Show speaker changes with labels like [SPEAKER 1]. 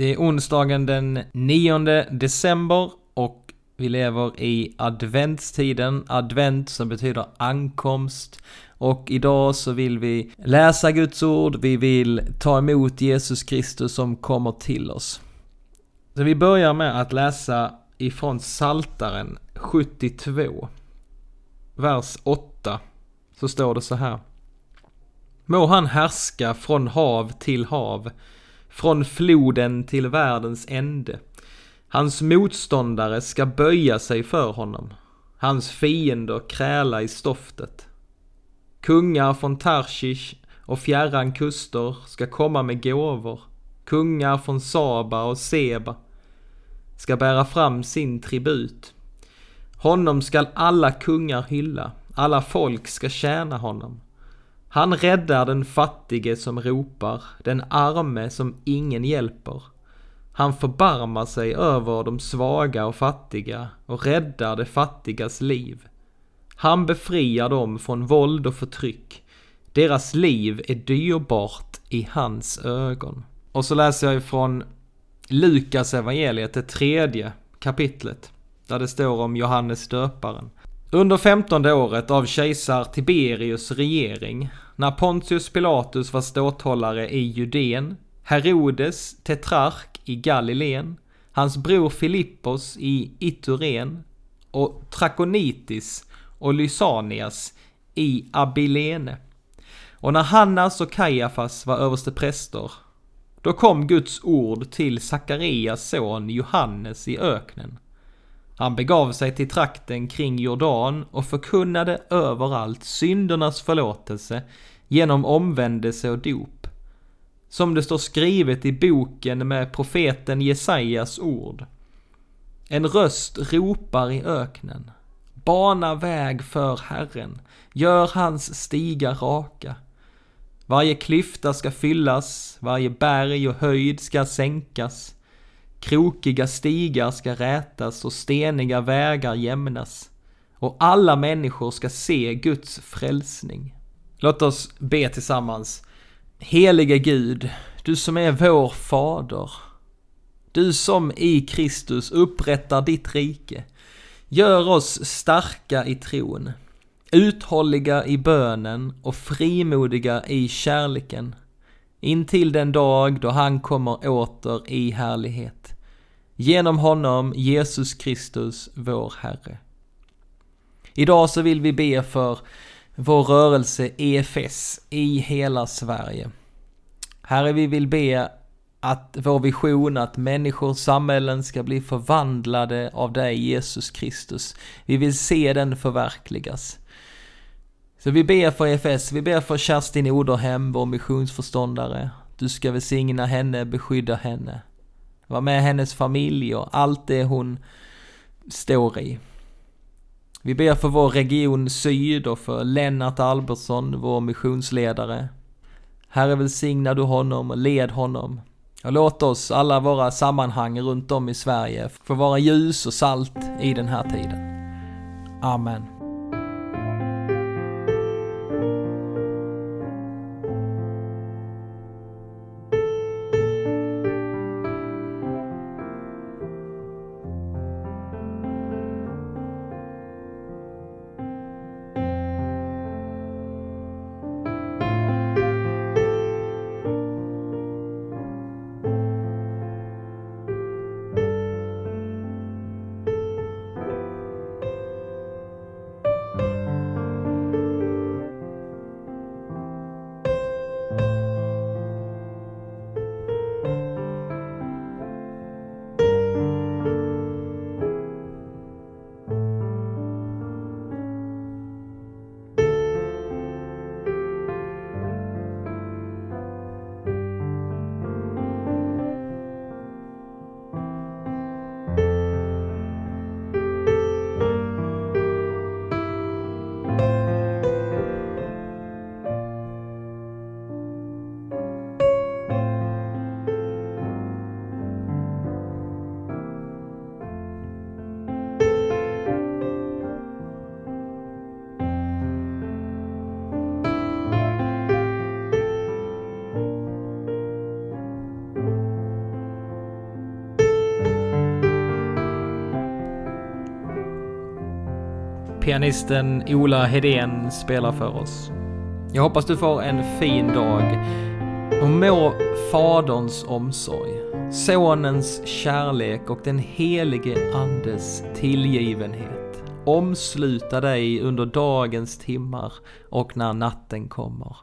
[SPEAKER 1] Det är onsdagen den 9 december och vi lever i adventstiden. Advent som betyder ankomst. Och idag så vill vi läsa Guds ord, vi vill ta emot Jesus Kristus som kommer till oss. Så vi börjar med att läsa ifrån Saltaren 72. Vers 8. Så står det så här. Må han härska från hav till hav från floden till världens ände. Hans motståndare ska böja sig för honom, hans fiender kräla i stoftet. Kungar från Tarshish och fjärran kuster ska komma med gåvor. Kungar från Saba och Seba ska bära fram sin tribut. Honom skall alla kungar hylla, alla folk ska tjäna honom. Han räddar den fattige som ropar, den arme som ingen hjälper. Han förbarmar sig över de svaga och fattiga och räddar de fattigas liv. Han befriar dem från våld och förtryck. Deras liv är dyrbart i hans ögon. Och så läser jag ifrån Lukas evangeliet, det tredje kapitlet, där det står om Johannes döparen. Under femtonde året av kejsar Tiberius regering, när Pontius Pilatus var ståthållare i Judeen, Herodes tetrark i Galileen, hans bror Filippos i Ituren och Trakonitis och Lysanias i Abilene. Och när Hannas och Kajafas var överste präster, då kom Guds ord till Sakarias son Johannes i öknen. Han begav sig till trakten kring Jordan och förkunnade överallt syndernas förlåtelse genom omvändelse och dop. Som det står skrivet i boken med profeten Jesajas ord. En röst ropar i öknen. Bana väg för Herren. Gör hans stigar raka. Varje klyfta ska fyllas, varje berg och höjd ska sänkas. Krokiga stigar ska rätas och steniga vägar jämnas. Och alla människor ska se Guds frälsning. Låt oss be tillsammans. Helige Gud, du som är vår fader. Du som i Kristus upprättar ditt rike. Gör oss starka i tron, uthålliga i bönen och frimodiga i kärleken. Intill den dag då han kommer åter i härlighet. Genom honom, Jesus Kristus, vår Herre. Idag så vill vi be för vår rörelse EFS i hela Sverige. Herre, vi vill be att vår vision att människor, samhällen ska bli förvandlade av dig Jesus Kristus. Vi vill se den förverkligas. Så vi ber för EFS, vi ber för Kerstin Oderhem, vår missionsförståndare. Du ska välsigna henne, beskydda henne. Var med hennes familj och allt det hon står i. Vi ber för vår region Syd och för Lennart Albertsson, vår missionsledare. Herre välsigna du honom och led honom. Och låt oss, alla våra sammanhang runt om i Sverige, få vara ljus och salt i den här tiden. Amen. Pianisten Ola Hedén spelar för oss. Jag hoppas du får en fin dag och må Faderns omsorg, Sonens kärlek och den helige Andes tillgivenhet omsluta dig under dagens timmar och när natten kommer.